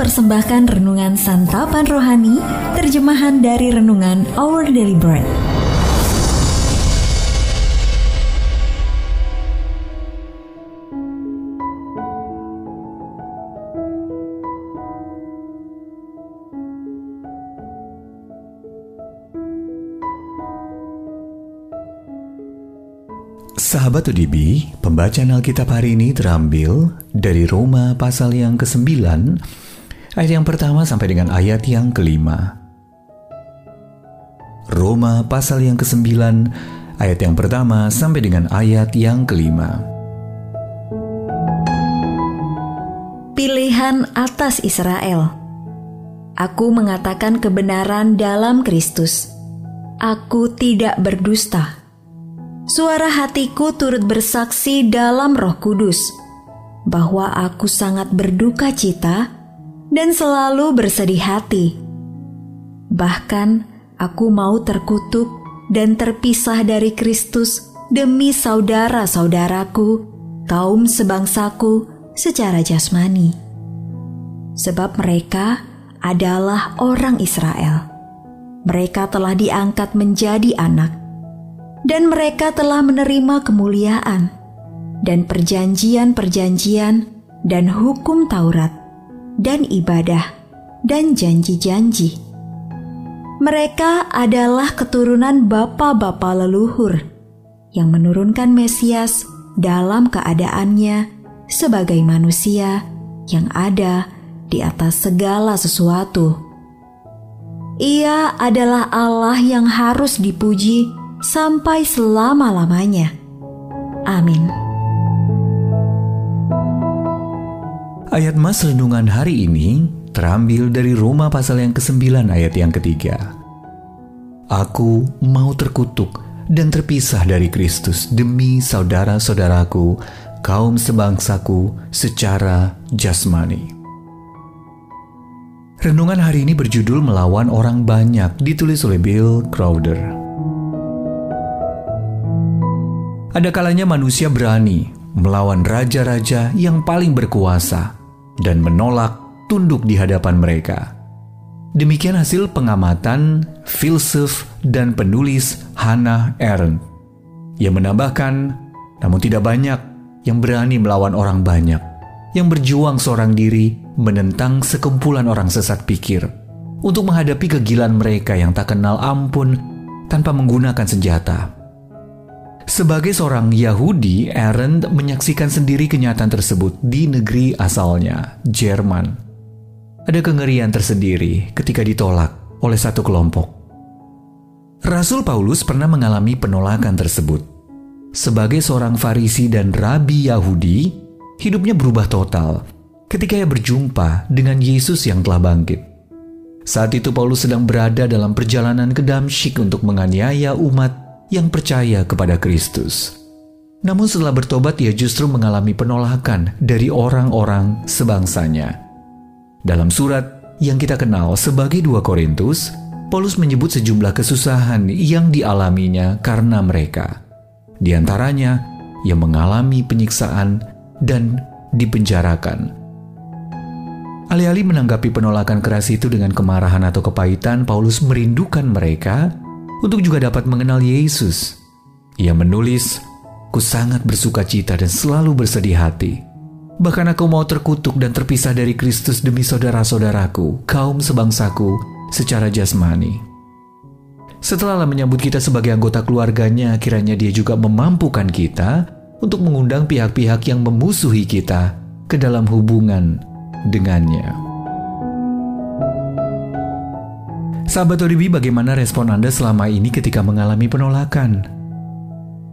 mempersembahkan renungan santapan rohani, terjemahan dari renungan Our Daily Bread. Sahabat UDB, pembacaan Alkitab hari ini terambil dari Roma pasal yang ke-9, ayat yang pertama sampai dengan ayat yang kelima. Roma pasal yang ke-9, ayat yang pertama sampai dengan ayat yang kelima. Pilihan atas Israel Aku mengatakan kebenaran dalam Kristus. Aku tidak berdusta suara hatiku turut bersaksi dalam Roh Kudus bahwa aku sangat berduka cita dan selalu bersedih hati. Bahkan aku mau terkutuk dan terpisah dari Kristus demi saudara-saudaraku, kaum sebangsaku secara jasmani. Sebab mereka adalah orang Israel. Mereka telah diangkat menjadi anak dan mereka telah menerima kemuliaan dan perjanjian-perjanjian dan hukum Taurat dan ibadah dan janji-janji. Mereka adalah keturunan bapa-bapa leluhur yang menurunkan Mesias dalam keadaannya sebagai manusia yang ada di atas segala sesuatu. Ia adalah Allah yang harus dipuji sampai selama-lamanya. Amin. Ayat Mas Renungan hari ini terambil dari Roma pasal yang ke-9 ayat yang ketiga. Aku mau terkutuk dan terpisah dari Kristus demi saudara-saudaraku, kaum sebangsaku secara jasmani. Renungan hari ini berjudul Melawan Orang Banyak, ditulis oleh Bill Crowder. Ada kalanya manusia berani melawan raja-raja yang paling berkuasa dan menolak tunduk di hadapan mereka. Demikian hasil pengamatan filsuf dan penulis Hannah Arendt. Yang menambahkan, namun tidak banyak yang berani melawan orang banyak, yang berjuang seorang diri menentang sekumpulan orang sesat pikir untuk menghadapi kegilaan mereka yang tak kenal ampun tanpa menggunakan senjata. Sebagai seorang Yahudi, Aaron menyaksikan sendiri kenyataan tersebut di negeri asalnya, Jerman. Ada kengerian tersendiri ketika ditolak oleh satu kelompok. Rasul Paulus pernah mengalami penolakan tersebut. Sebagai seorang Farisi dan rabi Yahudi, hidupnya berubah total ketika ia berjumpa dengan Yesus yang telah bangkit. Saat itu Paulus sedang berada dalam perjalanan ke Damsyik untuk menganiaya umat yang percaya kepada Kristus. Namun setelah bertobat ia justru mengalami penolakan dari orang-orang sebangsanya. Dalam surat yang kita kenal sebagai 2 Korintus, Paulus menyebut sejumlah kesusahan yang dialaminya karena mereka. Di antaranya, ia mengalami penyiksaan dan dipenjarakan. Alih-alih menanggapi penolakan keras itu dengan kemarahan atau kepahitan, Paulus merindukan mereka untuk juga dapat mengenal Yesus. Ia menulis, Ku sangat bersuka cita dan selalu bersedih hati. Bahkan aku mau terkutuk dan terpisah dari Kristus demi saudara-saudaraku, kaum sebangsaku, secara jasmani. Setelah menyambut kita sebagai anggota keluarganya, kiranya dia juga memampukan kita untuk mengundang pihak-pihak yang memusuhi kita ke dalam hubungan dengannya. Sahabat ODB, bagaimana respon Anda selama ini ketika mengalami penolakan?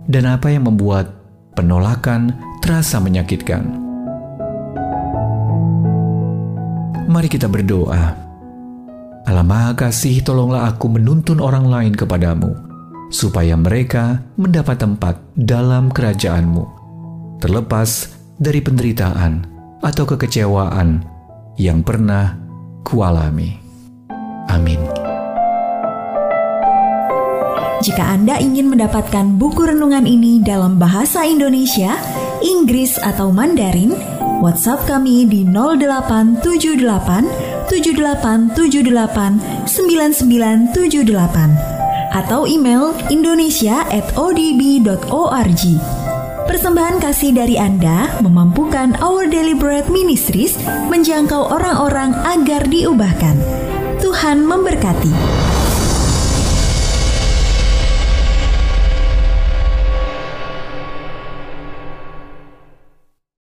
Dan apa yang membuat penolakan terasa menyakitkan? Mari kita berdoa. Allah Maha Kasih, tolonglah aku menuntun orang lain kepadamu, supaya mereka mendapat tempat dalam kerajaanmu, terlepas dari penderitaan atau kekecewaan yang pernah kualami. Amin. Jika Anda ingin mendapatkan buku renungan ini dalam bahasa Indonesia, Inggris, atau Mandarin, WhatsApp kami di 0878 7878 9978 atau email indonesia@odb.org. Persembahan kasih dari Anda memampukan Our Bread Ministries menjangkau orang-orang agar diubahkan. Tuhan memberkati.